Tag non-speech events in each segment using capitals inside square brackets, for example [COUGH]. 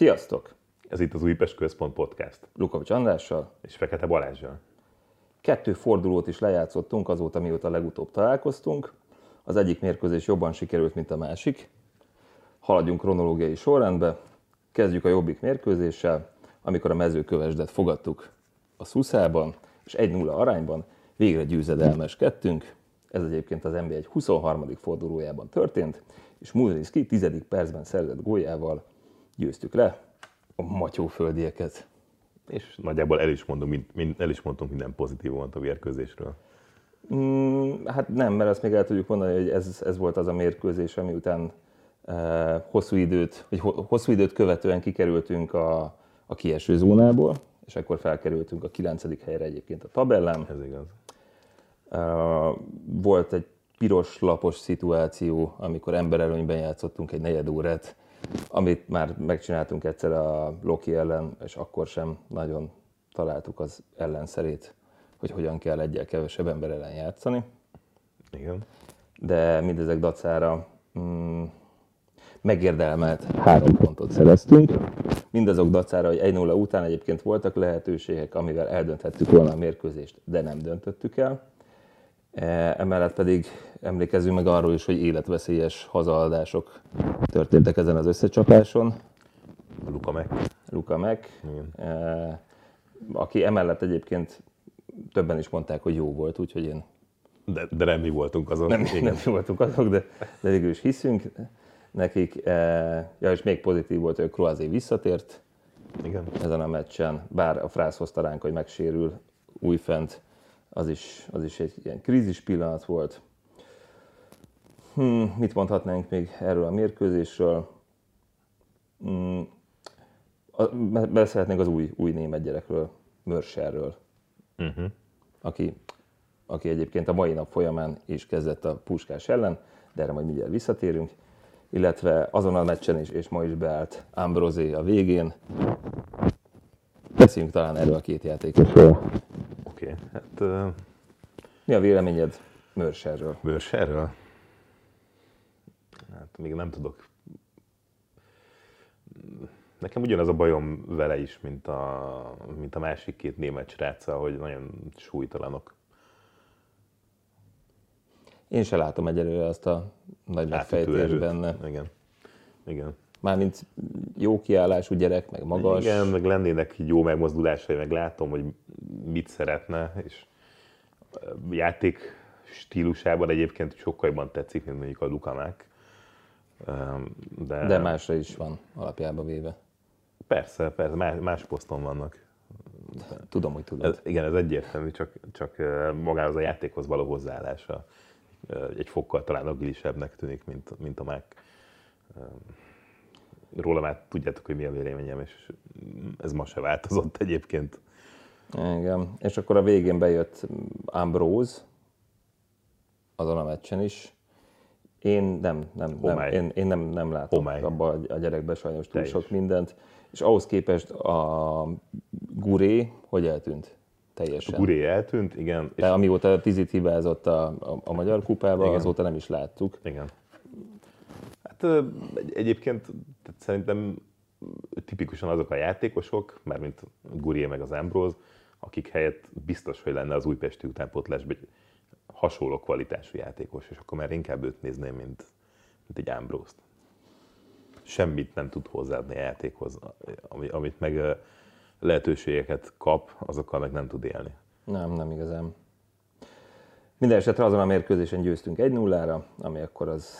Sziasztok! Ez itt az Újpest Központ Podcast. Lukovics Andrással. És Fekete Balázsjal. Kettő fordulót is lejátszottunk azóta, mióta legutóbb találkoztunk. Az egyik mérkőzés jobban sikerült, mint a másik. Haladjunk kronológiai sorrendbe. Kezdjük a jobbik mérkőzéssel, amikor a mezőkövesdet fogadtuk a Szuszában, és 1-0 arányban végre győzedelmeskedtünk. Ez egyébként az NBA egy 23. fordulójában történt, és Muzrinski 10. percben szerzett góljával győztük le a matyóföldieket. És nagyjából el is, mondom, mind, el is mondtunk minden pozitívumot a mérkőzésről. Mm, hát nem, mert azt még el tudjuk mondani, hogy ez, ez volt az a mérkőzés, ami után e, hosszú, időt, vagy hosszú időt követően kikerültünk a, a kieső zónából, és akkor felkerültünk a 9. helyre egyébként a tabellán. Ez igaz. E, volt egy piros lapos szituáció, amikor emberelőnyben játszottunk egy negyed órát, amit már megcsináltunk egyszer a Loki ellen, és akkor sem nagyon találtuk az ellenszerét, hogy hogyan kell egyel kevesebb ember ellen játszani. Igen. De mindezek dacára mm, megérdemelt három pontot szereztünk. Mindazok dacára, hogy 1-0 után egyébként voltak lehetőségek, amivel eldönthettük volna a mérkőzést, de nem döntöttük el. E, emellett pedig emlékezzünk meg arról is, hogy életveszélyes hazaadások történtek ezen az összecsapáson. Luka meg. Luka meg, e, aki emellett egyébként többen is mondták, hogy jó volt, úgyhogy én... De, de nem mi voltunk azok. Nem, nem mi voltunk azok, de, de végül is hiszünk nekik. E, ja, és még pozitív volt, hogy Kroazé visszatért Igen. ezen a meccsen, bár a Frász hozta ránk, hogy megsérül újfent az is, az is egy ilyen krízis pillanat volt. Hmm, mit mondhatnánk még erről a mérkőzésről? Hmm, beszélhetnénk az új, új német gyerekről, Mörserről, uh-huh. aki, aki egyébként a mai nap folyamán is kezdett a Puskás ellen, de erre majd mindjárt visszatérünk. Illetve azon a meccsen is, és ma is beállt Ambrosé a végén. Beszéljünk talán erről a két játékosról. Oké, okay. hát... Uh... Mi a véleményed Mörserről? Mörserről? Hát még nem tudok. Nekem ugyanaz a bajom vele is, mint a, mint a másik két német sráccal, hogy nagyon súlytalanok. Én se látom egyelőre azt a nagy megfejtést benne. Igen. Igen. Mármint jó kiállású gyerek, meg magas. Igen, meg lennének jó megmozdulásai, meg látom, hogy mit szeretne, és játék stílusában egyébként sokkal jobban tetszik, mint mondjuk a Lukamák. De, De másra is van alapjába véve. Persze, persze, más, más poszton vannak. Tudom, hogy tudod. Ez, igen, ez egyértelmű, csak, csak magához a játékhoz való hozzáállása egy fokkal talán agilisebbnek tűnik, mint, mint a Mac róla már tudjátok, hogy mi a véleményem, és ez ma se változott egyébként. Igen, és akkor a végén bejött Ambrose, azon a meccsen is. Én nem, nem, nem, én, én nem, nem látom abban a gyerekben sajnos túl Te sok is. mindent. És ahhoz képest a Guré hogy eltűnt? Teljesen. A Guré eltűnt, igen. De és amióta Tizit hibázott a, a, a magyar kupába, igen. azóta nem is láttuk. Igen. Hát egyébként szerintem tipikusan azok a játékosok, mint Guré meg az Ambrose, akik helyett biztos, hogy lenne az újpesti utánpótlásban egy hasonló kvalitású játékos, és akkor már inkább őt nézném, mint, mint egy Ambrose-t. Semmit nem tud hozzáadni a játékhoz, amit meg lehetőségeket kap, azokkal meg nem tud élni. Nem, nem igazán. Minden esetre azon a mérkőzésen győztünk 1-0-ra, ami akkor az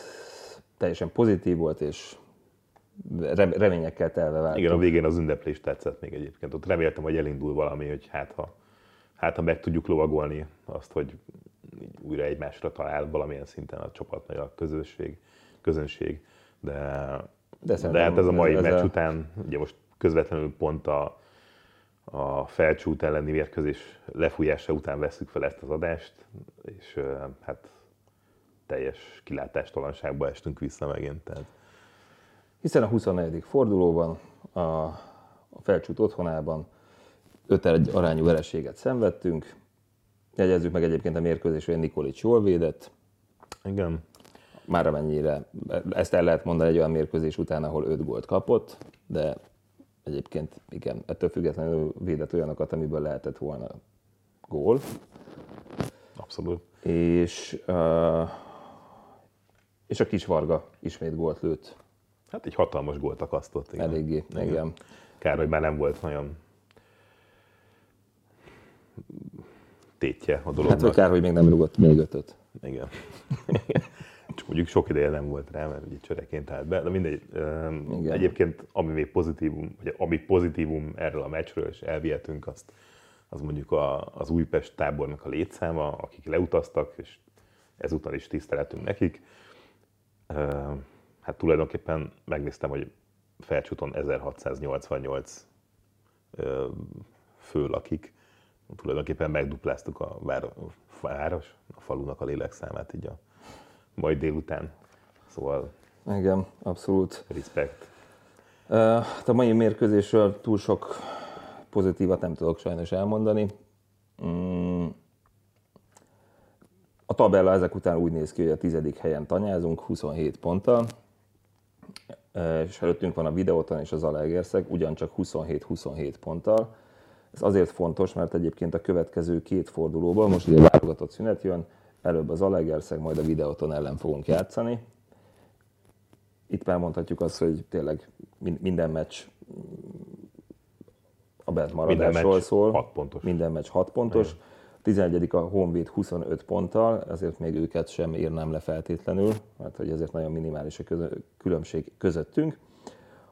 teljesen pozitív volt, és reményekkel telve vártunk. Igen, a végén az ünneplés tetszett még egyébként. Ott reméltem, hogy elindul valami, hogy hát ha, hát ha meg tudjuk lovagolni azt, hogy újra egymásra talál valamilyen szinten a csapat, meg a közösség, közönség. De, de, de hát ez a mai ez meccs a... után, ugye most közvetlenül pont a, a felcsút elleni mérkőzés lefújása után veszük fel ezt az adást, és hát teljes kilátástalanságba estünk vissza megint. Tehát. Hiszen a 24. fordulóban a, a felcsút otthonában 5 arányú vereséget szenvedtünk. Jegyezzük meg egyébként a mérkőzés, hogy Nikolic jól védett. Igen. Már amennyire, ezt el lehet mondani egy olyan mérkőzés után, ahol 5 gólt kapott, de egyébként igen, ettől függetlenül védett olyanokat, amiből lehetett volna gól. Abszolút. És, uh, és a kis Varga ismét gólt lőtt. Hát egy hatalmas gólt akasztott. Igen. Eléggé, igen. igen. Kár, hogy már nem volt nagyon tétje a dolognak. Hát kár, hogy még nem rugott még ötöt. Igen. [LAUGHS] Csak mondjuk sok ideje nem volt rá, mert ugye csöreként állt be, de mindegy. Igen. Egyébként, ami még pozitívum, vagy ami pozitívum erről a meccsről, és elvihetünk azt, az mondjuk a, az Újpest tábornak a létszáma, akik leutaztak, és ezúttal is tiszteletünk nekik. Hát tulajdonképpen megnéztem, hogy Felcsúton 1688 fő lakik, tulajdonképpen megdupláztuk a város, a falunak a lélekszámát így a majd délután. Szóval... Igen, abszolút. Respekt. A mai mérkőzésről túl sok pozitívat nem tudok sajnos elmondani. Mm. A tabella ezek után úgy néz ki, hogy a tizedik helyen tanyázunk, 27 ponttal, és előttünk van a Videóton és az Alegerszeg, ugyancsak 27-27 ponttal. Ez azért fontos, mert egyébként a következő két fordulóban, most ugye válogatott szünet jön, előbb az Alegerszeg, majd a Videóton ellen fogunk játszani. Itt már mondhatjuk azt, hogy tényleg minden meccs a bent maradásról szól. 6 pontos. Minden meccs 6 pontos. 11. a Honvéd 25 ponttal, ezért még őket sem írnám le feltétlenül, mert hogy ezért nagyon minimális a különbség közöttünk.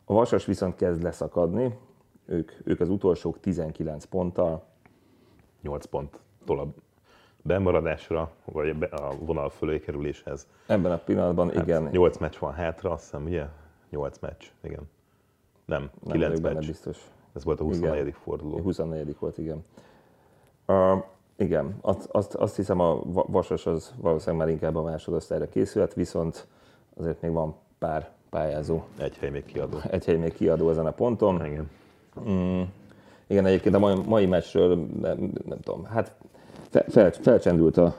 A Vasas viszont kezd leszakadni, ők, ők az utolsók 19 ponttal. 8 pont a bemaradásra, vagy a vonal fölé kerüléshez. Ebben a pillanatban, hát igen. 8 meccs van hátra, azt hiszem, ugye? 8 meccs, igen. Nem, Nem 9 meccs. biztos. Ez volt a 24. Igen. forduló. 24. volt, igen. Igen, azt, azt, azt hiszem a Vasas az valószínűleg már inkább a másodosztályra készült, viszont azért még van pár pályázó. Egy hely még kiadó. [LAUGHS] Egy hely még kiadó ezen a ponton. Igen. Mm, igen, egyébként a mai, mai meccsről nem, nem tudom, hát fel, fel, felcsendült a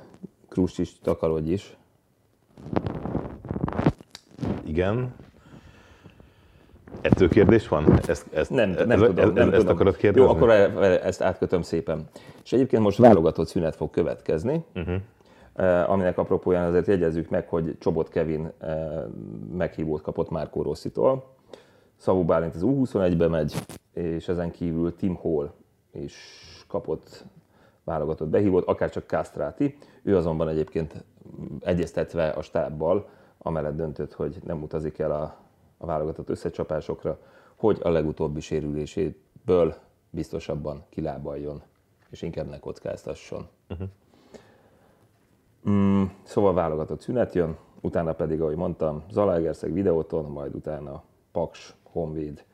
Kruscsis takarodj is. Igen, Ettől kérdés van? Ezt, ezt, nem, nem ez, tudom. Nem ezt tudom. akarod kérdezni? Jó, akkor e- e- ezt átkötöm szépen. És egyébként most válogatott szünet fog következni, uh-huh. aminek apropóján azért jegyezzük meg, hogy Csobot Kevin meghívót kapott Márkó Rosszitól. Szavú Bálint az U21-be megy, és ezen kívül Tim Hall is kapott válogatott behívót, akár csak Kastráti. Ő azonban egyébként egyeztetve a stábbal, amellett döntött, hogy nem utazik el a a válogatott összecsapásokra, hogy a legutóbbi sérüléséből biztosabban kilábaljon, és inkább ne kockáztasson. Uh-huh. Mm, szóval válogatott szünet jön, utána pedig, ahogy mondtam, Zalaegerszeg videóton, majd utána Paks, Honvéd.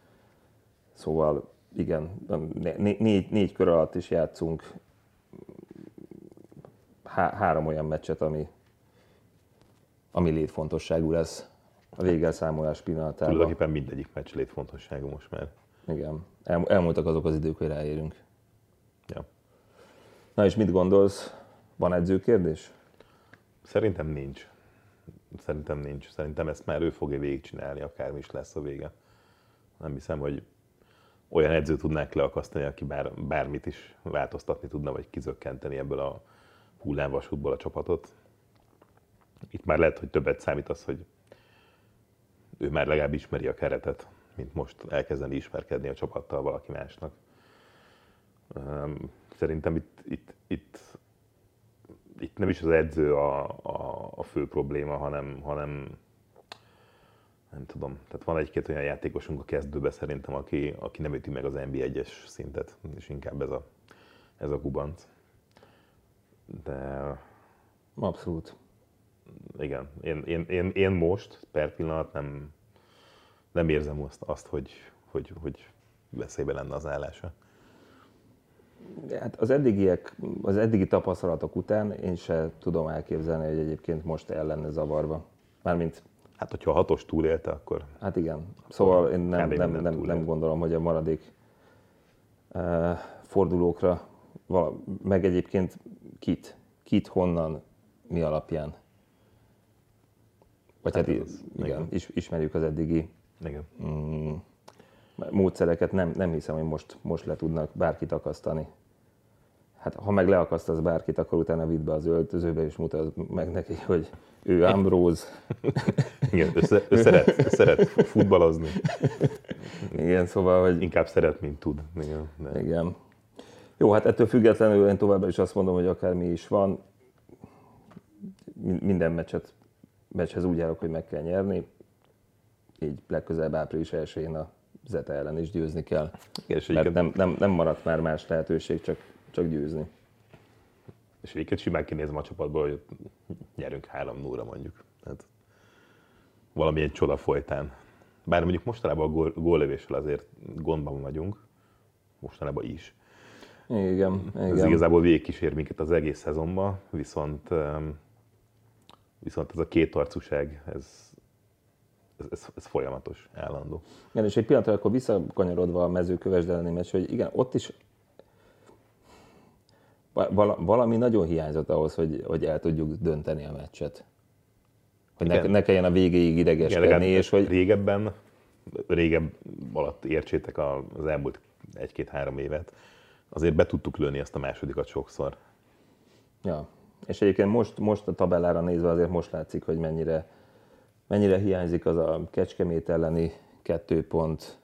Szóval igen, né- négy, négy kör alatt is játszunk há- három olyan meccset, ami, ami létfontosságú lesz a végelszámolás pillanatában. Tulajdonképpen mindegyik meccs létfontosságú most már. Igen. El, elmúltak azok az idők, hogy ráérünk. Ja. Na és mit gondolsz? Van edzőkérdés? Szerintem nincs. Szerintem nincs. Szerintem ezt már ő fogja végigcsinálni, akármi is lesz a vége. Nem hiszem, hogy olyan edző tudnánk leakasztani, aki bár, bármit is változtatni tudna, vagy kizökkenteni ebből a hullámvasútból a csapatot. Itt már lehet, hogy többet számít az, hogy ő már legalább ismeri a keretet, mint most elkezdeni ismerkedni a csapattal valaki másnak. Szerintem itt, itt, itt, itt nem is az edző a, a, a fő probléma, hanem, hanem nem tudom, tehát van egy-két olyan játékosunk a kezdőbe szerintem, aki, aki nem üti meg az NB1-es szintet, és inkább ez a, ez a kubanc. De... Abszolút igen, én, én, én, én most per pillanat nem, nem érzem azt, azt hogy, hogy, hogy veszélybe lenne az állása. Hát az eddigiek, az eddigi tapasztalatok után én se tudom elképzelni, hogy egyébként most el lenne zavarva. Mármint Hát, hogyha a hatos túlélte, akkor... Hát igen. Szóval én nem, nem, nem, nem, nem gondolom, hogy a maradék uh, fordulókra, vala, meg egyébként kit, kit honnan, mi alapján vagy hát, hát az, igen, igen. Is, ismerjük az eddigi igen. Mm, módszereket nem, nem hiszem, hogy most, most le tudnak bárkit akasztani. Hát ha meg leakasztasz bárkit, akkor utána vidd be az öltözőbe, és mutasd meg neki, hogy ő Ambrose. [LAUGHS] Igen, ő szeret, ő szeret futballozni. Igen, szóval, hogy... Inkább szeret, mint tud. Igen, de... Igen. Jó, hát ettől függetlenül én továbbra is azt mondom, hogy akármi is van, minden meccset, meccshez úgy állok, hogy meg kell nyerni, így legközelebb április 1-én a Zeta ellen is győzni kell. Igen, és mert nem, nem, nem maradt már más lehetőség, csak, csak győzni. És egyébként simán kinézem a csapatból, hogy nyerünk 3 0 mondjuk. Tehát valamilyen csoda folytán. Bár mondjuk mostanában a gól, góllövéssel azért gondban vagyunk, mostanában is. Igen, Ez igen. igazából végigkísér minket az egész szezonban, viszont, viszont ez a két arcúság, ez, ez, ez, ez folyamatos, állandó. Igen, és egy pillanatra akkor visszakanyarodva a mezőköves meccs, hogy igen, ott is valami nagyon hiányzott ahhoz, hogy, hogy el tudjuk dönteni a meccset. Hogy ne, ne kelljen a végéig idegeskedni, és hogy... Régebben, régebb alatt értsétek az elmúlt egy-két-három évet, azért be tudtuk lőni ezt a másodikat sokszor. Ja, és egyébként most, most a tabellára nézve azért most látszik, hogy mennyire, mennyire hiányzik az a Kecskemét elleni kettő pont,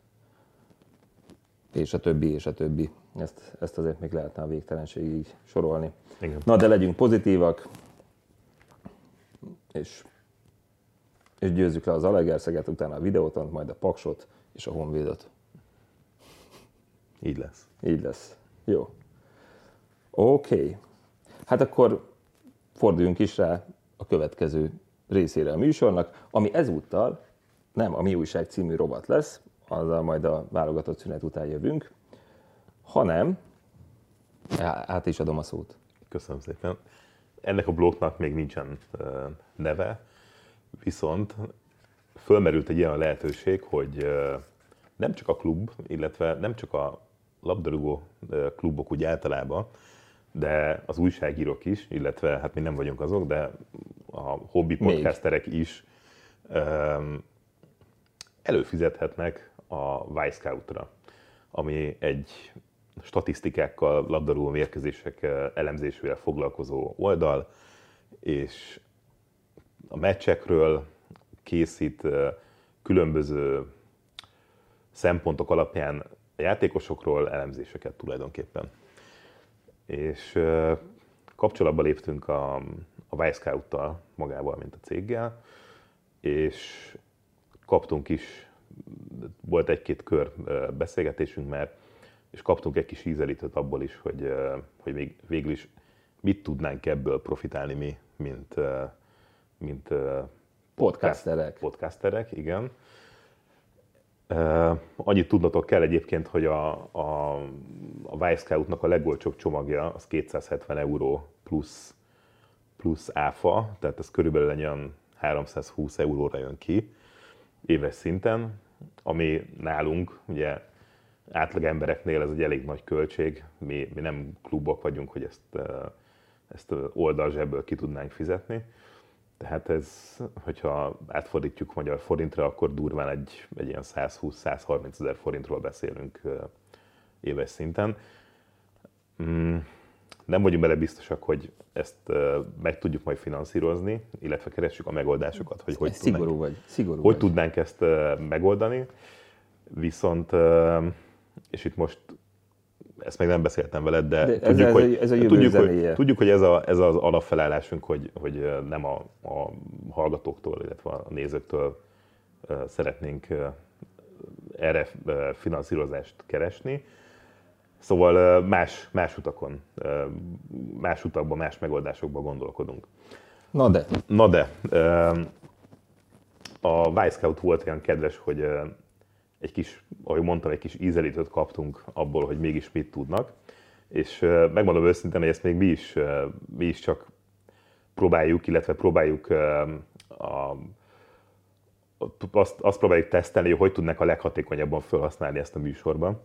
és a többi, és a többi. Ezt, ezt azért még lehetne a végtelenségig sorolni. Igen. Na, de legyünk pozitívak, és, és győzzük le az Alegerszeget, utána a videótant, majd a Paksot és a Honvédot. Így lesz. Így lesz. Jó. Oké. Okay. Hát akkor forduljunk is rá a következő részére a műsornak, ami ezúttal nem a Mi Újság című rovat lesz, azzal majd a válogatott szünet után jövünk, hanem, hát is adom a szót. Köszönöm szépen. Ennek a blokknak még nincsen neve, viszont fölmerült egy ilyen lehetőség, hogy nem csak a klub, illetve nem csak a labdarúgó klubok úgy általában, de az újságírók is, illetve hát mi nem vagyunk azok, de a hobbi podcasterek Még. is um, előfizethetnek a Wisecout-ra, ami egy statisztikákkal, labdarúgó mérkőzések elemzésével foglalkozó oldal, és a meccsekről készít különböző szempontok alapján a játékosokról elemzéseket tulajdonképpen. És kapcsolatba léptünk a, a Wisecout-tal magával, mint a céggel, és kaptunk is, volt egy-két kör beszélgetésünk már, és kaptunk egy kis ízelítőt abból is, hogy, hogy még végül is mit tudnánk ebből profitálni mi, mint, mint podcasterek. podcasterek, igen. Annyit tudnotok kell egyébként, hogy a, a, a Wisecout-nak a legolcsóbb csomagja az 270 euró plusz, plusz áfa, tehát ez körülbelül egy olyan 320 euróra jön ki éves szinten, ami nálunk ugye átlag embereknél ez egy elég nagy költség, mi, mi nem klubok vagyunk, hogy ezt, ezt oldalzsebből ki tudnánk fizetni. Tehát ez, hogyha átfordítjuk magyar forintra, akkor durván egy, egy ilyen 120-130 ezer forintról beszélünk éves szinten. Mm, nem vagyunk bele biztosak, hogy ezt meg tudjuk majd finanszírozni, illetve keressük a megoldásokat, hogy hogy, Szigorú tudnánk, vagy. Szigorú hogy vagy. tudnánk ezt megoldani. Viszont, és itt most ezt még nem beszéltem veled, de, de tudjuk, ez, hogy, ez a tudjuk, hogy, tudjuk, hogy ez, a, ez az alapfelállásunk, hogy, hogy nem a, a hallgatóktól, illetve a nézőktől szeretnénk erre finanszírozást keresni. Szóval más, más utakon, más utakban, más megoldásokban gondolkodunk. Na de. Na de. A Wisecout volt olyan kedves, hogy egy kis, ahogy mondtam, egy kis ízelítőt kaptunk abból, hogy mégis mit tudnak. És megmondom őszintén, hogy ezt még mi is, mi is csak próbáljuk, illetve próbáljuk a, azt, azt próbáljuk tesztelni, hogy hogy tudnak a leghatékonyabban felhasználni ezt a műsorban.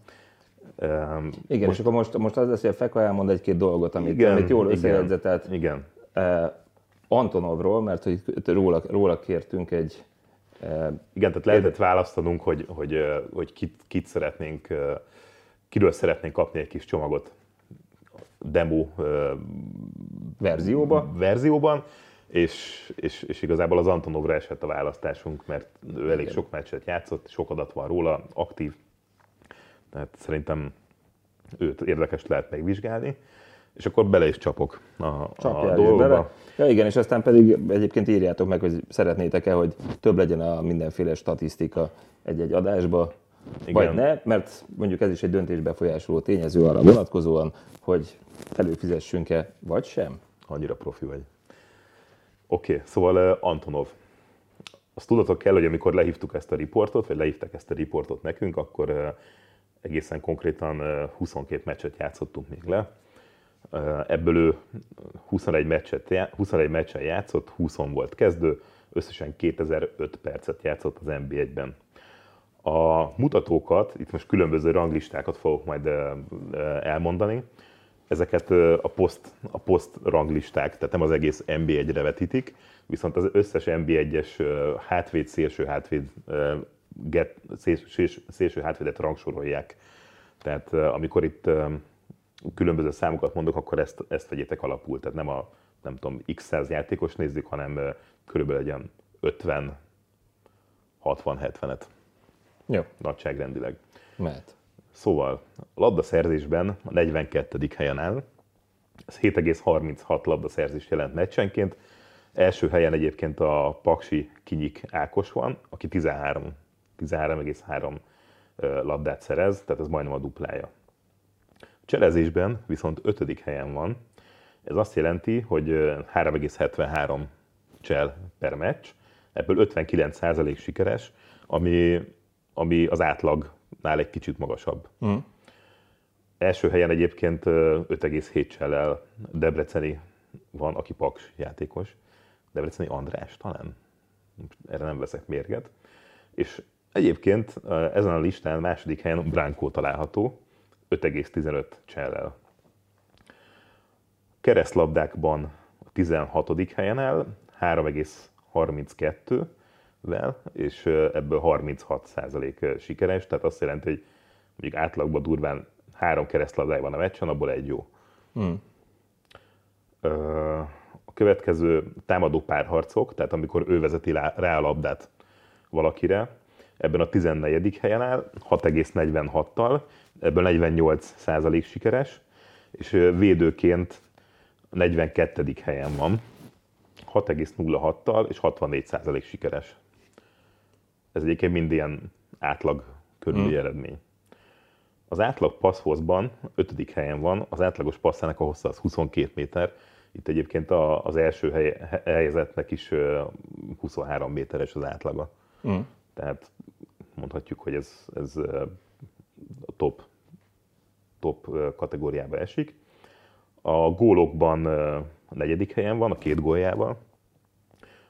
Igen, most, és akkor most, most az lesz, hogy a Feka elmond egy-két dolgot, amit, igen, amit jól összejegyzetelt. Igen. Antonovról, mert hogy róla, róla kértünk egy, Igen, tehát lehetett választanunk, hogy, hogy, hogy kit, kit szeretnénk, kiről szeretnénk kapni egy kis csomagot demo verzióba. verzióban, és, és, és igazából az Antonovra esett a választásunk, mert ő elég Igen. sok meccset játszott, sok adat van róla, aktív, tehát szerintem őt érdekes lehet megvizsgálni és akkor bele is csapok a, a dolgokba. Bele. Ja igen, és aztán pedig egyébként írjátok meg, hogy szeretnétek-e, hogy több legyen a mindenféle statisztika egy-egy adásba, igen. vagy ne, mert mondjuk ez is egy döntésbefolyásoló tényező arra vonatkozóan, hogy előfizessünk-e, vagy sem. Annyira profi vagy. Oké, okay, szóval uh, Antonov. Azt tudatok kell, hogy amikor lehívtuk ezt a riportot, vagy lehívták ezt a riportot nekünk, akkor uh, egészen konkrétan uh, 22 meccset játszottunk még le Ebből ő 21, meccset, 21 meccsen játszott, 20 volt kezdő, összesen 2005 percet játszott az NB1-ben. A mutatókat, itt most különböző ranglistákat fogok majd elmondani, ezeket a poszt, a poszt ranglisták, tehát nem az egész NB1-re vetítik, viszont az összes NB1-es hátvéd, szélső hátvéd, get, szélső, szélső hátvédet rangsorolják. Tehát amikor itt különböző számokat mondok, akkor ezt, ezt vegyétek alapul. Tehát nem a nem tudom, x száz játékos nézzük, hanem körülbelül egy 50, 60-70-et. Jó. Nagyságrendileg. Mert. Szóval a labdaszerzésben a 42. helyen áll. Ez 7,36 labdaszerzés jelent meccsenként. Első helyen egyébként a Paksi Kinyik Ákos van, aki 13, 13,3 labdát szerez, tehát ez majdnem a duplája Cselezésben viszont ötödik helyen van. Ez azt jelenti, hogy 3,73 csel per meccs, ebből 59% sikeres, ami, ami az átlagnál egy kicsit magasabb. Mm. Első helyen egyébként 5,7 csellel Debreceni van, aki Paks játékos. Debreceni András talán. Erre nem veszek mérget. És egyébként ezen a listán második helyen Brankó található, 5,15 csellel. Keresztlabdákban a 16. helyen áll, 3,32-vel, és ebből 36% sikeres, tehát azt jelenti, hogy mondjuk átlagban durván három keresztlabdája van a meccsen, abból egy jó. Hmm. A következő támadó párharcok, tehát amikor ő vezeti rá a labdát valakire, ebben a 14. helyen áll, 6,46-tal, ebből 48 százalék sikeres, és védőként 42. helyen van, 6,06-tal és 64 százalék sikeres. Ez egyébként mind ilyen átlag körüli hmm. eredmény. Az átlag passzhozban 5. helyen van, az átlagos passzának a hossza az 22 méter, itt egyébként az első helyezetnek is 23 méteres az átlaga. Mm. Tehát mondhatjuk, hogy ez, ez a top, top kategóriába esik. A gólokban a negyedik helyen van, a két góljával.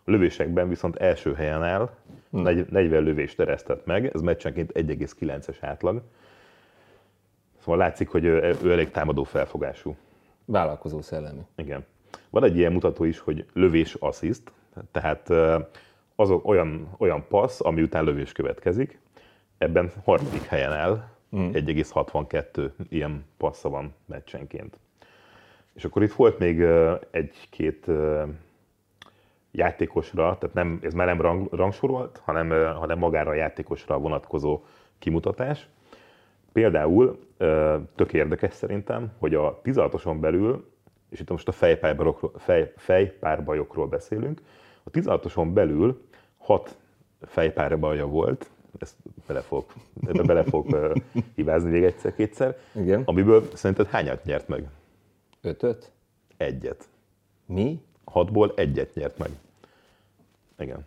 A lövésekben viszont első helyen áll, 40 hmm. lövést teresztett meg, ez meccsenként 1,9-es átlag. Szóval látszik, hogy ő elég támadó felfogású. Vállalkozó szellemi. Igen. Van egy ilyen mutató is, hogy lövés-assziszt, tehát az olyan, olyan passz, ami után lövés következik. Ebben harmadik helyen áll, mm. 1,62 ilyen passza van meccsenként. És akkor itt volt még egy-két játékosra, tehát nem, ez már nem rang, rangsorolt, hanem, hanem magára a játékosra vonatkozó kimutatás. Például tök érdekes szerintem, hogy a 16-oson belül, és itt most a fejpárbajokról, fej, fejpárbajokról beszélünk, a 16-oson belül hat fejpárbaja volt, ezt bele fogok, ebbe bele fogok hibázni még egyszer-kétszer. Igen. Amiből szerinted hányat nyert meg? Ötöt? Egyet. Mi? Hatból egyet nyert meg. Igen.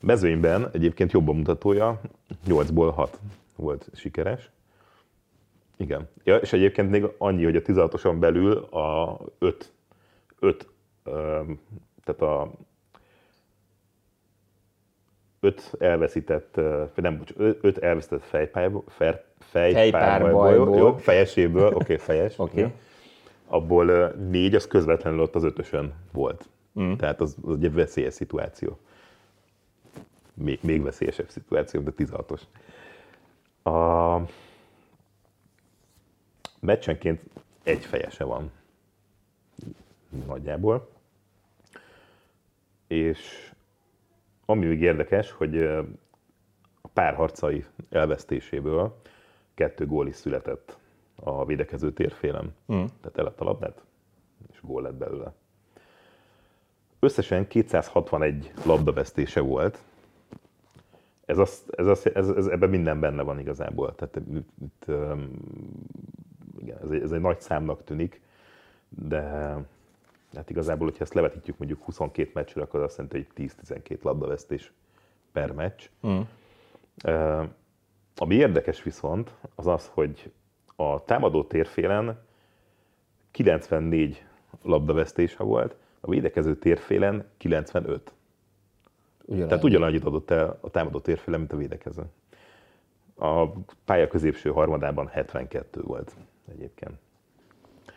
Mezőnyben egyébként jobb a mutatója, 8-ból 6 volt sikeres. Igen. Ja, és egyébként még annyi, hogy a 16-oson belül a 5, 5 tehát a öt elveszített, nem, bocs, öt elveszített fejpályból, fejpárbajból, jó, fejeséből, oké, okay, fejes, okay. Abból négy az közvetlenül ott az ötösön volt. Mm. Tehát az, az egy veszélyes szituáció. még, még veszélyesebb szituáció, de 16-os. A meccsenként egy fejese van nagyjából. És ami még érdekes, hogy a párharcai elvesztéséből kettő gól is született a védekező térfélen. Mm. Tehát elett a labdát, és gól lett belőle. Összesen 261 labdavesztése volt. Ez, az, ez, az, ez, ez ebben minden benne van igazából. Tehát itt, itt, igen, ez, egy, ez egy nagy számnak tűnik, de hát igazából, hogyha ezt levetítjük mondjuk 22 meccsre, akkor azt jelenti, hogy 10-12 labdavesztés per meccs. Mm. Ami érdekes viszont, az az, hogy a támadó térfélen 94 labdavesztése volt, a védekező térfélen 95. Ugyan Tehát ugyanannyit adott el a támadó térfélen, mint a védekező. A pálya középső harmadában 72 volt egyébként.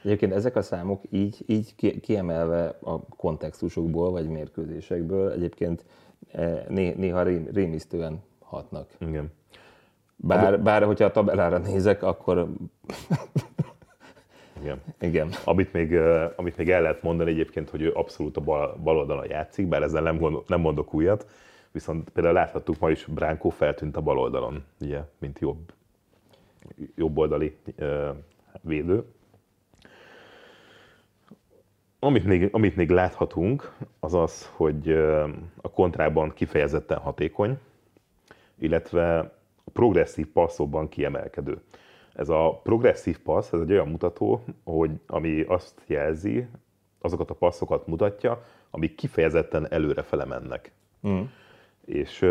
Egyébként ezek a számok így, így kiemelve a kontextusokból, vagy mérkőzésekből egyébként eh, néha rémisztően hatnak. Igen. Bár, bár hogyha a tabellára nézek, akkor... Igen. Igen. Amit még, eh, amit még el lehet mondani egyébként, hogy ő abszolút a bal, bal oldalon játszik, bár ezzel nem, gondol, nem mondok újat, viszont például láthattuk ma is, Bránkó feltűnt a bal oldalon, ugye, mint jobb, jobb oldali uh, védő. Amit még, amit még láthatunk, az az, hogy a kontrában kifejezetten hatékony, illetve a progresszív passzokban kiemelkedő. Ez a progresszív passz, ez egy olyan mutató, hogy ami azt jelzi, azokat a passzokat mutatja, amik kifejezetten előrefele mennek. Mm. És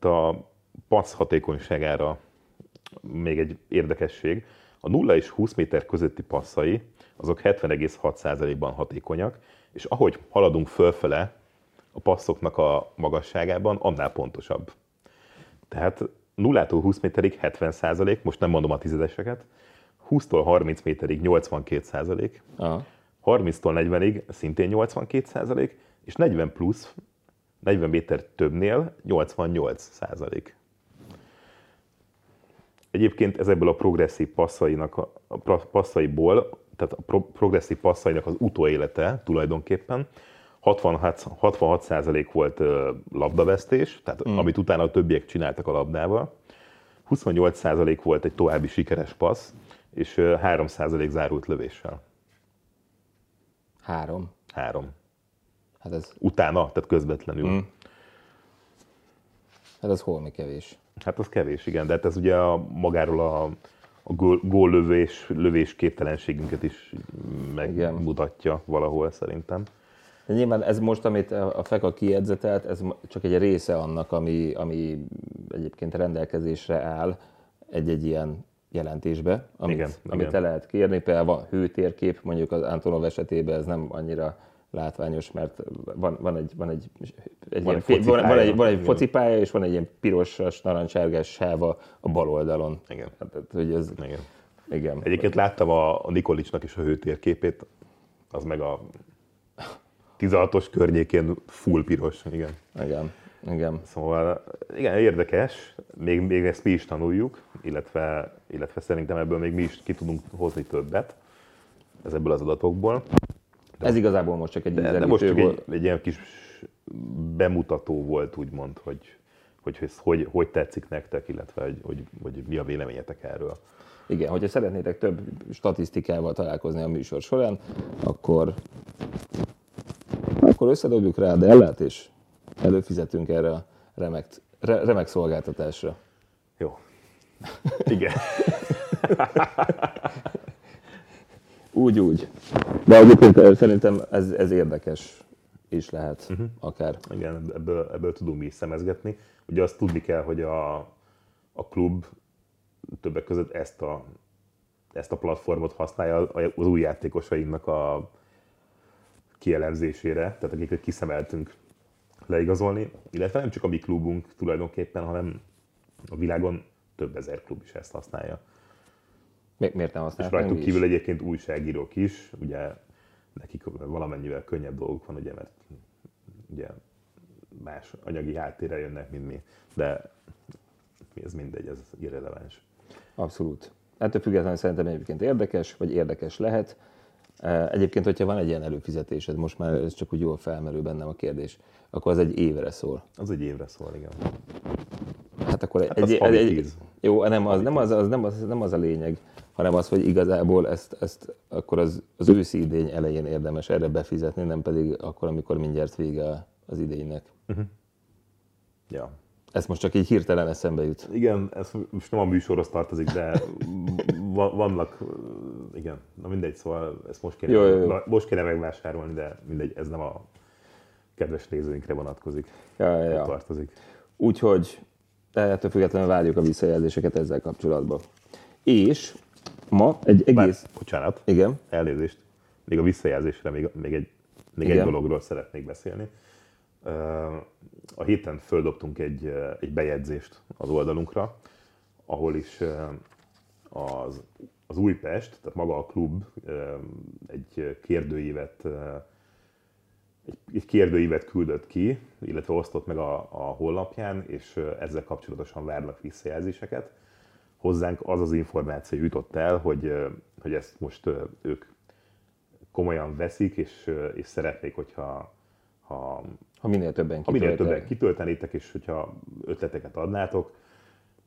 a passz hatékonyságára még egy érdekesség, a 0 és 20 méter közötti passzai azok 70,6%-ban hatékonyak, és ahogy haladunk fölfele a passzoknak a magasságában, annál pontosabb. Tehát 0-tól 20 méterig 70%, most nem mondom a tizedeseket, 20-tól 30 méterig 82%, Aha. 30-tól 40-ig szintén 82%, és 40 plusz, 40 méter többnél 88%. Egyébként ezekből a progresszív passzainak, a passzaiból tehát a pro- progresszív passzainak az utóélete tulajdonképpen 66, 66% volt labdavesztés, tehát mm. amit utána a többiek csináltak a labdával. 28% volt egy további sikeres passz, és 3% zárult lövéssel. Három? Három. Hát ez... Utána, tehát közvetlenül. Mm. Hát ez holmi kevés. Hát az kevés, igen, de hát ez ugye a, magáról a a gól, góllövés, lövés képtelenségünket is megmutatja Igen. valahol szerintem. De nyilván ez most, amit a FEKA kiedzetelt, ez csak egy része annak, ami, ami egyébként rendelkezésre áll egy-egy ilyen jelentésbe, amit, igen, amit igen. le lehet kérni. Például van hőtérkép, mondjuk az Antonov esetében ez nem annyira látványos, mert van, van egy, van egy, egy van, ilyen, van, van, egy, van egy focipálya, és van egy ilyen pirosas, narancsárgás sáva a bal oldalon. Igen. Hát, hogy ez, igen. igen. Egyébként láttam a, a Nikolicsnak is a hőtérképét, az meg a 16-os környékén full piros. Igen. Igen. Igen. Szóval igen, érdekes, még, még ezt mi is tanuljuk, illetve, illetve szerintem ebből még mi is ki tudunk hozni többet ebből az adatokból. De Ez igazából most csak egy de, de most csak egy, egy ilyen kis bemutató volt, úgymond, hogy hogy, hogy, hogy, hogy tetszik nektek, illetve hogy, hogy, hogy mi a véleményetek erről. Igen, hogyha szeretnétek több statisztikával találkozni a műsor során, akkor, akkor összedobjuk rá a Dellát, és előfizetünk erre a remek, re, remek szolgáltatásra. Jó. Igen. [LAUGHS] Úgy, úgy. De egyébként szerintem ez, ez érdekes is lehet, uh-huh. akár. Igen, ebből, ebből tudunk mi is szemezgetni. Ugye azt tudni kell, hogy a, a klub többek között ezt a, ezt a platformot használja az új játékosainknak a kielemzésére, tehát akiket kiszemeltünk leigazolni, illetve nem csak a mi klubunk tulajdonképpen, hanem a világon több ezer klub is ezt használja. Mi, miért nem használják? És rajtuk kívül is? egyébként újságírók is, ugye nekik valamennyivel könnyebb dolguk van, ugye, mert ugye más anyagi háttérre jönnek, mint mi. De ez mindegy, ez irreleváns. Abszolút. Ettől függetlenül szerintem egyébként érdekes, vagy érdekes lehet. Egyébként, hogyha van egy ilyen előfizetésed, most már ez csak úgy jól felmerül bennem a kérdés, akkor az egy évre szól. Az egy évre szól, igen. Hát akkor Hát egy, az egy, tíz. jó, nem az, nem az, az, nem az, nem az a lényeg, hanem az, hogy igazából ezt, ezt akkor az, az őszi idény elején érdemes erre befizetni, nem pedig akkor, amikor mindjárt vége az idénynek. Ja. Ez most csak így hirtelen eszembe jut. Igen, ez most nem a műsorhoz tartozik, de va- vannak, igen, na mindegy, szóval ezt most kéne, Jó, jó, jó. most kéne megvásárolni, de mindegy, ez nem a kedves nézőinkre vonatkozik, ja. ja. tartozik. Úgyhogy de ettől függetlenül várjuk a visszajelzéseket ezzel kapcsolatban. És ma egy Bár, egész... bocsánat, Igen, elnézést, még a visszajelzésre még, még, egy, még egy dologról szeretnék beszélni. A héten földobtunk egy, egy bejegyzést az oldalunkra, ahol is az, az Újpest, tehát maga a klub egy kérdőívet egy, kérdőívet küldött ki, illetve osztott meg a, a honlapján, és ezzel kapcsolatosan várnak visszajelzéseket. Hozzánk az az információ jutott el, hogy, hogy ezt most ők komolyan veszik, és, és szeretnék, hogyha ha, ha minél többen ha minél többen kitöltenétek, és hogyha ötleteket adnátok,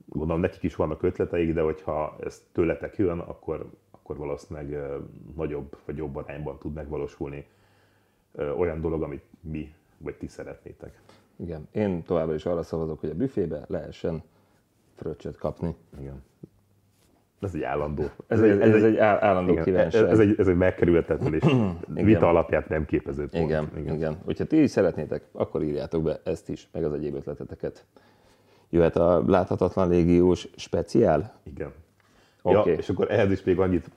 gondolom nekik is vannak ötleteik, de hogyha ez tőletek jön, akkor, akkor valószínűleg nagyobb vagy jobb arányban tud megvalósulni olyan dolog, amit mi vagy ti szeretnétek. Igen, én továbbra is arra szavazok, hogy a büfébe lehessen fröccsöt kapni. Igen. Ez egy állandó. Ez, egy, ez, egy áll- állandó igen, ez, kívánság. ez, egy, ez egy megkerülhetetlen és vita alapját nem képező pont. Igen, igen, igen. Hogyha ti is szeretnétek, akkor írjátok be ezt is, meg az egyéb ötleteteket. Jöhet a láthatatlan légiós speciál? Igen. Oké. Ja, és akkor ehhez is még annyit,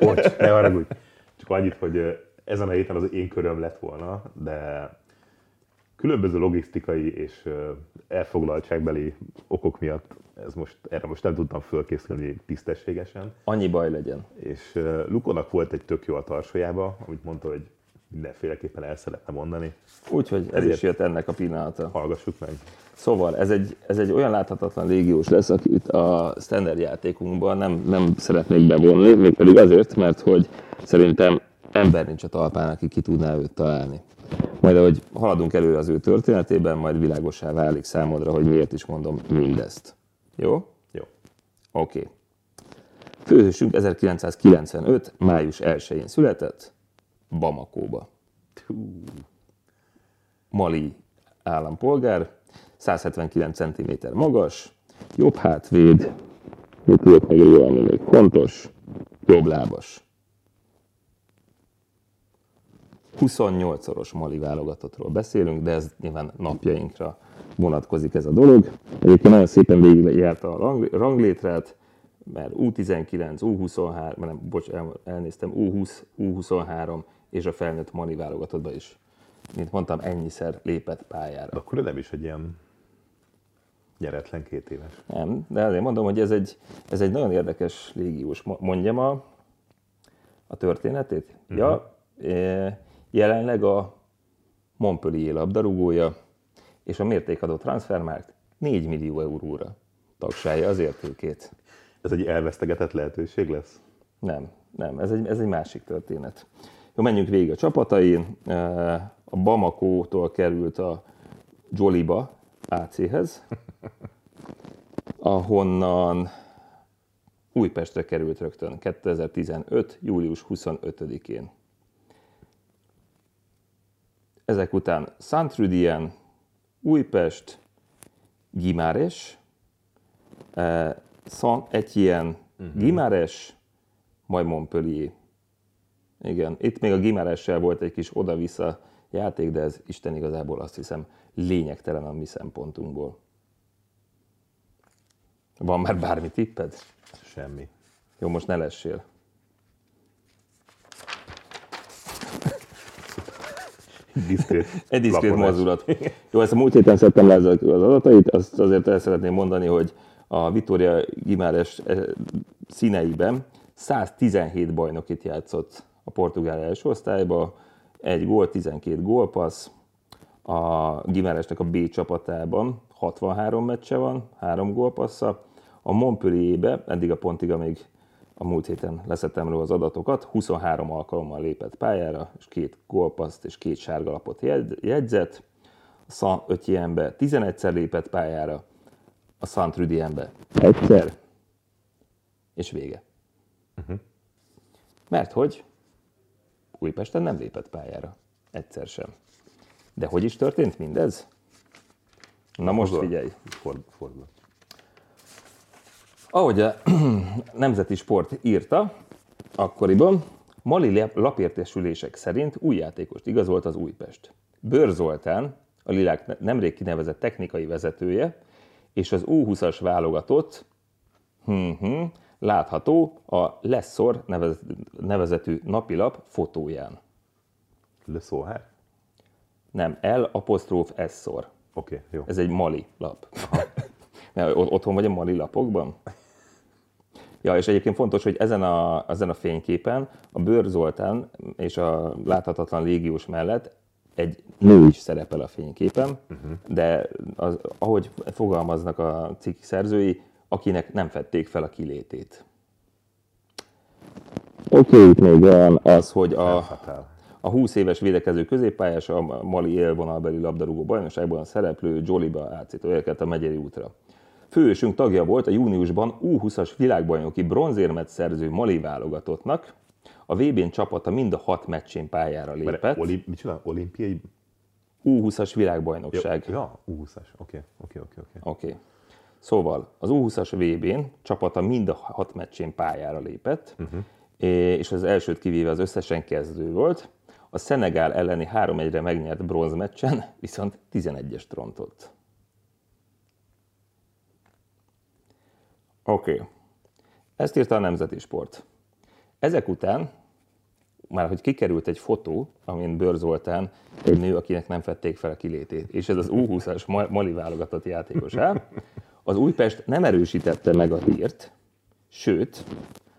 bocs, [LAUGHS] ne haragudj, csak annyit, hogy ezen a héten az én köröm lett volna, de különböző logisztikai és elfoglaltságbeli okok miatt ez most, erre most nem tudtam fölkészülni tisztességesen, Annyi baj legyen. és Lukonak volt egy tök jó a tarsójába, amit mondta, hogy mindenféleképpen el szeretne mondani. Úgyhogy ez Ezért- is jött ennek a pillanata. Hallgassuk meg. Szóval ez egy, ez egy olyan láthatatlan légiós lesz, akit a standard játékunkban nem, nem szeretnék bevonni, mégpedig azért, mert hogy szerintem ember nincs a talpán, aki ki tudná őt találni. Majd ahogy haladunk előre az ő történetében, majd világosá válik számodra, hogy miért is mondom mindezt. Jó? Jó. Oké. Okay. Főhősünk 1995. május 1-én született Bamakóba. Mali állampolgár, 179 cm magas, jobb hátvéd, mit tudok még jól, még fontos, jobb lábas. 28-szoros Mali válogatottról beszélünk, de ez nyilván napjainkra vonatkozik ez a dolog. Egyébként nagyon szépen végigjárta a rang- ranglétrát, mert U19, U23, nem, bocs, el, elnéztem, U20, U23 és a felnőtt Mali válogatottba is, mint mondtam, ennyiszer lépett pályára. de akkor nem is egy ilyen nyeretlen két éves. Nem, de azért mondom, hogy ez egy, ez egy nagyon érdekes légiós. Mo- Mondjam a, a történetét? Uh-huh. Ja, e, jelenleg a Montpellier labdarúgója, és a mértékadó transfermárkt 4 millió euróra tagsálja az értékét. Ez egy elvesztegetett lehetőség lesz? Nem, nem, ez egy, ez egy másik történet. Jó, menjünk végig a csapatain. A Bamako-tól került a Joliba AC-hez, ahonnan Újpestre került rögtön 2015. július 25-én. Ezek után Saint-Trudien, Újpest, Gimáres, eh, Saint-Etienne, Gimáres, majd Montpellier. Igen, itt még a Gimaressel volt egy kis oda-vissza játék, de ez Isten igazából azt hiszem lényegtelen a mi szempontunkból. Van már bármi tipped? Semmi. Jó, most ne lessél. Diszkrét [LAUGHS] Egy diszkrét mozdulat. Jó, ezt a múlt héten szedtem le az adatait, azt azért el szeretném mondani, hogy a Vitória Gimáres eh, színeiben 117 bajnokit játszott a portugál első osztályba, egy gól, 12 gólpassz, A Gimáresnek a B csapatában 63 meccse van, 3 gólpassza. A Montpellierbe, eddig a pontig, amíg a múlt héten leszettem róla az adatokat, 23 alkalommal lépett pályára, és két gólpaszt és két sárgalapot jegyzett. A Etienne-be 11-szer lépett pályára, a Saint Rudienbe egyszer, és vége. Uh-huh. Mert hogy Újpesten nem lépett pályára. Egyszer sem. De hogy is történt mindez? Na most figyelj. Fordul. Ahogy a [CLEARS THROAT] Nemzeti Sport írta, akkoriban Mali lapértesülések szerint új játékost igazolt az Újpest. Bőr Zoltán, a Lilák nemrég kinevezett technikai vezetője, és az U20-as válogatott hm, hm, látható a Leszor nevezetű napilap fotóján. Leszor? Nem, L apostróf Eszor. Oké, okay, jó. Ez egy mali lap. Mert [LAUGHS] otthon vagy a mali lapokban? Ja, és egyébként fontos, hogy ezen a, ezen a fényképen a Bőr Zoltán és a láthatatlan légiós mellett egy nő is szerepel a fényképen, uh-huh. de az, ahogy fogalmaznak a cikk szerzői, akinek nem fették fel a kilétét. Oké, okay, itt még van az, hogy a, a 20 éves védekező középpályás a Mali élvonalbeli labdarúgó bajnokságban szereplő Joliba átszító a Megyeri útra. Főősünk tagja volt a júniusban U20-as világbajnoki bronzérmet szerző Mali válogatottnak. A VB-n csapata mind a hat meccsén pályára lépett. Mert olim, micsoda? Olimpiai? U20-as világbajnokság. Ja, ja U20-as, oké, oké, oké. Oké. Szóval az U20-as VB-n csapata mind a hat meccsén pályára lépett, uh-huh. és az elsőt kivéve az összesen kezdő volt. A Szenegál elleni 3-1-re megnyert bronzmeccsen viszont 11-es trontott. Oké. Okay. Ezt írta a Nemzeti Sport. Ezek után, már hogy kikerült egy fotó, amin Bőr Zoltán, egy nő, akinek nem fették fel a kilétét, és ez az U20-as Mali válogatott játékosá, az Újpest nem erősítette meg a hírt, sőt,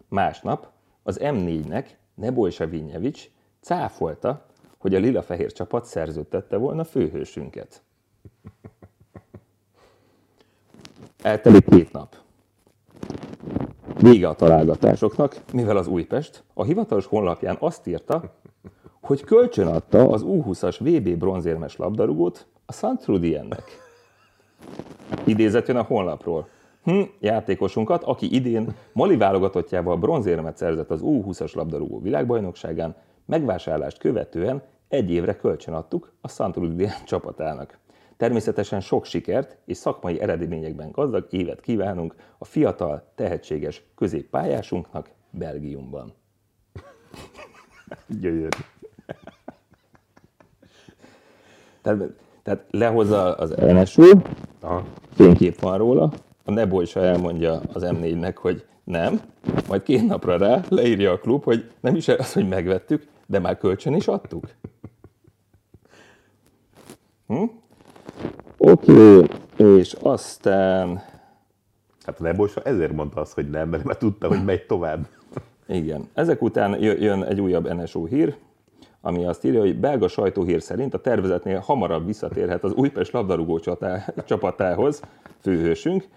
másnap az M4-nek Neboj Savinjevics cáfolta, hogy a lila-fehér csapat szerződtette volna főhősünket. Eltelik két nap. Vége a találgatásoknak, mivel az Újpest a hivatalos honlapján azt írta, hogy kölcsönadta az U20-as VB bronzérmes labdarúgót a Santrudien-nek. Idézet jön a honlapról. Hm, játékosunkat, aki idén Mali válogatottjával bronzérmet szerzett az U20-as labdarúgó világbajnokságán, megvásárlást követően egy évre kölcsönadtuk a Santrudien csapatának. Természetesen sok sikert és szakmai eredményekben gazdag évet kívánunk a fiatal, tehetséges középpályásunknak Belgiumban. [LAUGHS] Gyönyörű. Tehát, tehát lehozza az NSU, fénykép van róla, a Nebojsa elmondja az M4-nek, hogy nem, majd két napra rá leírja a klub, hogy nem is az, hogy megvettük, de már kölcsön is adtuk. Hm? Oké, okay. és aztán... Hát a Nebojsa ezért mondta azt, hogy nem, mert már tudta, hogy megy tovább. Igen. Ezek után jön egy újabb NSO hír, ami azt írja, hogy belga sajtóhír szerint a tervezetnél hamarabb visszatérhet az Újpest labdarúgó csapatához, főhősünk.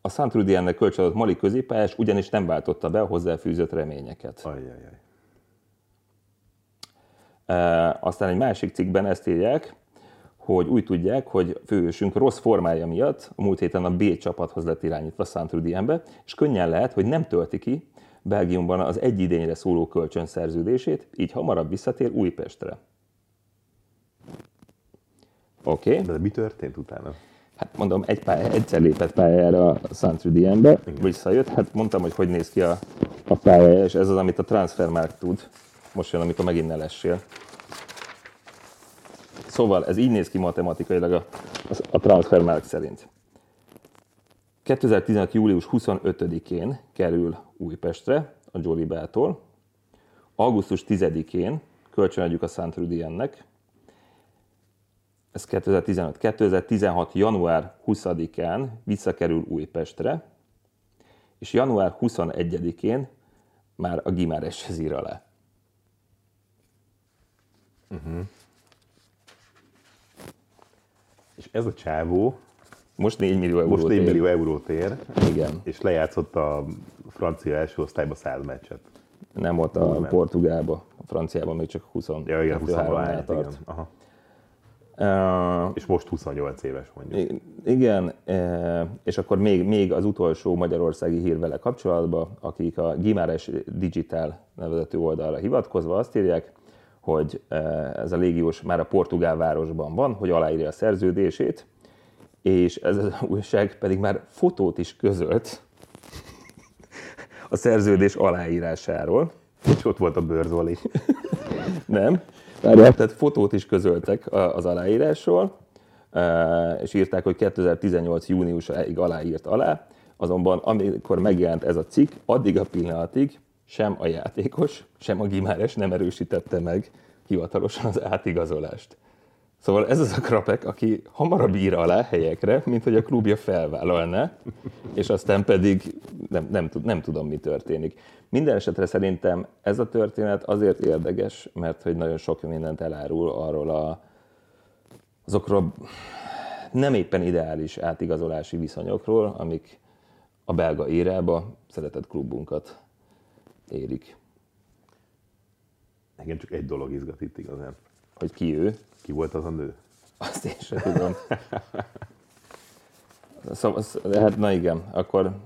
A Szentrudiennek kölcsönadott Mali középpályás ugyanis nem váltotta be a hozzáfűzött reményeket. Ajjajjaj. E, aztán egy másik cikkben ezt írják, hogy úgy tudják, hogy főhősünk rossz formája miatt a múlt héten a B csapathoz lett irányítva Szentrudienbe, és könnyen lehet, hogy nem tölti ki Belgiumban az egy idényre szóló kölcsönszerződését, így hamarabb visszatér Újpestre. Oké. Okay. De mi történt utána? Hát mondom, egy pálya, egyszer lépett pályára a Saint-Trudienbe, visszajött, hát mondtam, hogy hogy néz ki a, a pályája, és ez az, amit a Transfermarkt tud. Most jön, amikor megint ne lessél. Szóval ez így néz ki matematikailag a, a Transfermarkt szerint. 2015. július 25-én kerül Újpestre a Jolibától. Augusztus 10-én kölcsönadjuk a Szent Rudiennek. Ez 2015. 2016. január 20-án visszakerül Újpestre, és január 21-én már a Gimáreshez ír alá. Uh-huh. És ez a csávó Most 4 millió euró. most 4 millió eurót ér, Igen. és lejátszott a francia első osztályba 100 meccset. Nem ott a nem. Portugálba, a franciában még csak 20 Ja, igen, 20 3 valány, tart. igen. Aha. Uh, És most 28 éves mondjuk. Igen, és akkor még, még az utolsó magyarországi hír vele kapcsolatban, akik a Gimáres Digital nevezetű oldalra hivatkozva azt írják, hogy ez a légiós már a portugál városban van, hogy aláírja a szerződését, és ez az újság pedig már fotót is közölt a szerződés aláírásáról. És ott volt a bőrzoli. [LAUGHS] Nem. Várjál, tehát fotót is közöltek az aláírásról, és írták, hogy 2018. júniusáig aláírt alá, azonban amikor megjelent ez a cikk, addig a pillanatig sem a játékos, sem a Gimáres nem erősítette meg hivatalosan az átigazolást. Szóval ez az a krapek, aki hamarabb ír alá helyekre, mint hogy a klubja felvállalná, és aztán pedig nem, nem, nem tudom, mi történik. Minden esetre szerintem ez a történet azért érdekes, mert hogy nagyon sok mindent elárul arról a, azokról nem éppen ideális átigazolási viszonyokról, amik a belga érába szeretett klubunkat érik. Engem csak egy dolog izgat itt igazán. Hogy ki ő, Ki volt az a nő? Azt én sem tudom. Szóval, hát na igen, akkor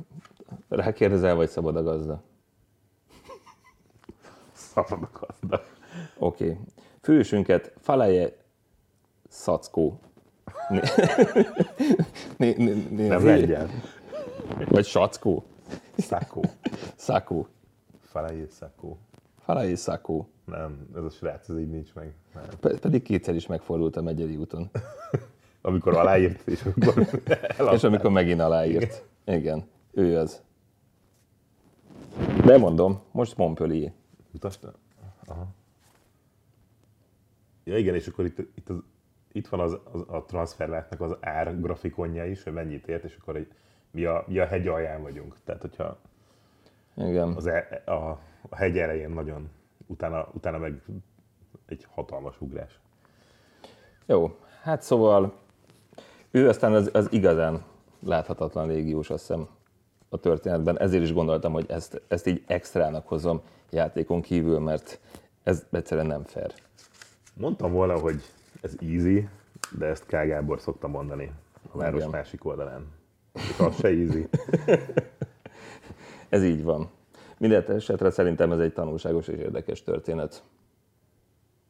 rákérdezel, vagy szabad a gazda? Szabad a gazda. Oké. Okay. Fősünket Falaje Szackó. [LAUGHS] Né- né- né- Nem né- lengyel. Vagy Sackó. Szakó. Szakó. Falai Szakó. Falaje Szakó. Nem, ez a srác, ez így nincs meg. Nem. Pe- Pedig kétszer is megfordult a megyeri úton. [LAUGHS] Amikor aláírt, és amikor [LAUGHS] És amikor megint aláírt. Igen, ő az. De mondom, most Montpellier. Mutasd el? Aha. Ja igen, és akkor itt, itt, az, itt van az, az, a transfervártnak az ár grafikonja is, hogy mennyit ért, és akkor egy, mi, a, mi a hegy alján vagyunk. Tehát, hogyha Igen. az e, a, a hegy elején nagyon, utána, utána meg egy hatalmas ugrás. Jó, hát szóval ő aztán az, az igazán láthatatlan légiós, azt hiszem, a történetben. Ezért is gondoltam, hogy ezt, ezt így extrának hozom játékon kívül, mert ez egyszerűen nem fair. Mondtam volna, hogy ez easy, de ezt K. Gábor szokta mondani a város Igen. másik oldalán. És az se easy. [LAUGHS] Ez így van. Minden esetre szerintem ez egy tanulságos és érdekes történet.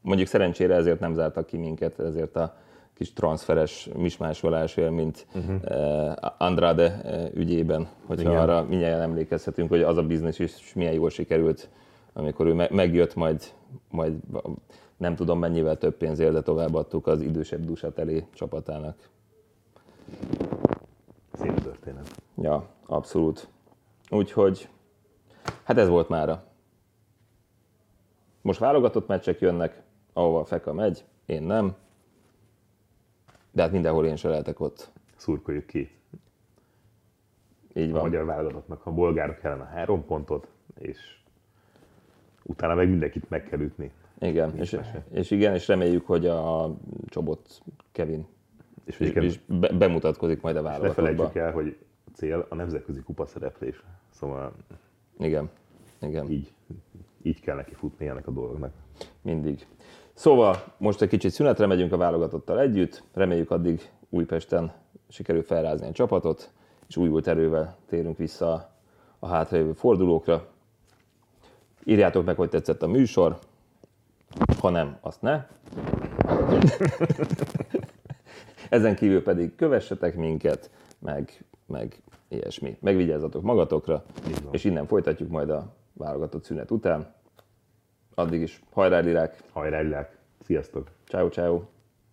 Mondjuk szerencsére ezért nem zártak ki minket, ezért a kis transferes mismásolásért, mint uh-huh. Andrade eh, ügyében, hogyha Igen. Arra mindjárt emlékezhetünk, hogy az a biznisz is milyen jól sikerült, amikor ő me- megjött, majd, majd nem tudom mennyivel több pénzért, de továbbadtuk az idősebb Dusat elé csapatának. Szép történet. Ja, abszolút. Úgyhogy, hát ez volt mára. Most válogatott meccsek jönnek, ahova a Feka megy, én nem. De hát mindenhol én se lehetek ott. Szurkoljuk ki Így a van. magyar válogatottnak. A bolgárok ellen a három pontot, és utána meg mindenkit meg kell ütni. Igen, és, mese. és igen, és reméljük, hogy a Csobot Kevin És egyébként is be, bemutatkozik majd a ne válogatottba. felejtsük el, hogy a cél a nemzetközi kupa szereplés. Szóval Igen, igen. így, így kell neki futni ennek a dolognak. Mindig. Szóval most egy kicsit szünetre megyünk a válogatottal együtt, reméljük addig Újpesten sikerül felrázni a csapatot, és újult erővel térünk vissza a hátralévő fordulókra. Írjátok meg, hogy tetszett a műsor, ha nem, azt ne. [LAUGHS] Ezen kívül pedig kövessetek minket, meg, meg ilyesmi. Megvigyázzatok magatokra, és innen folytatjuk majd a válogatott szünet után. Addig is hajrá, Lirák! Hajrá, világ! Sziasztok! Ciao, ciao.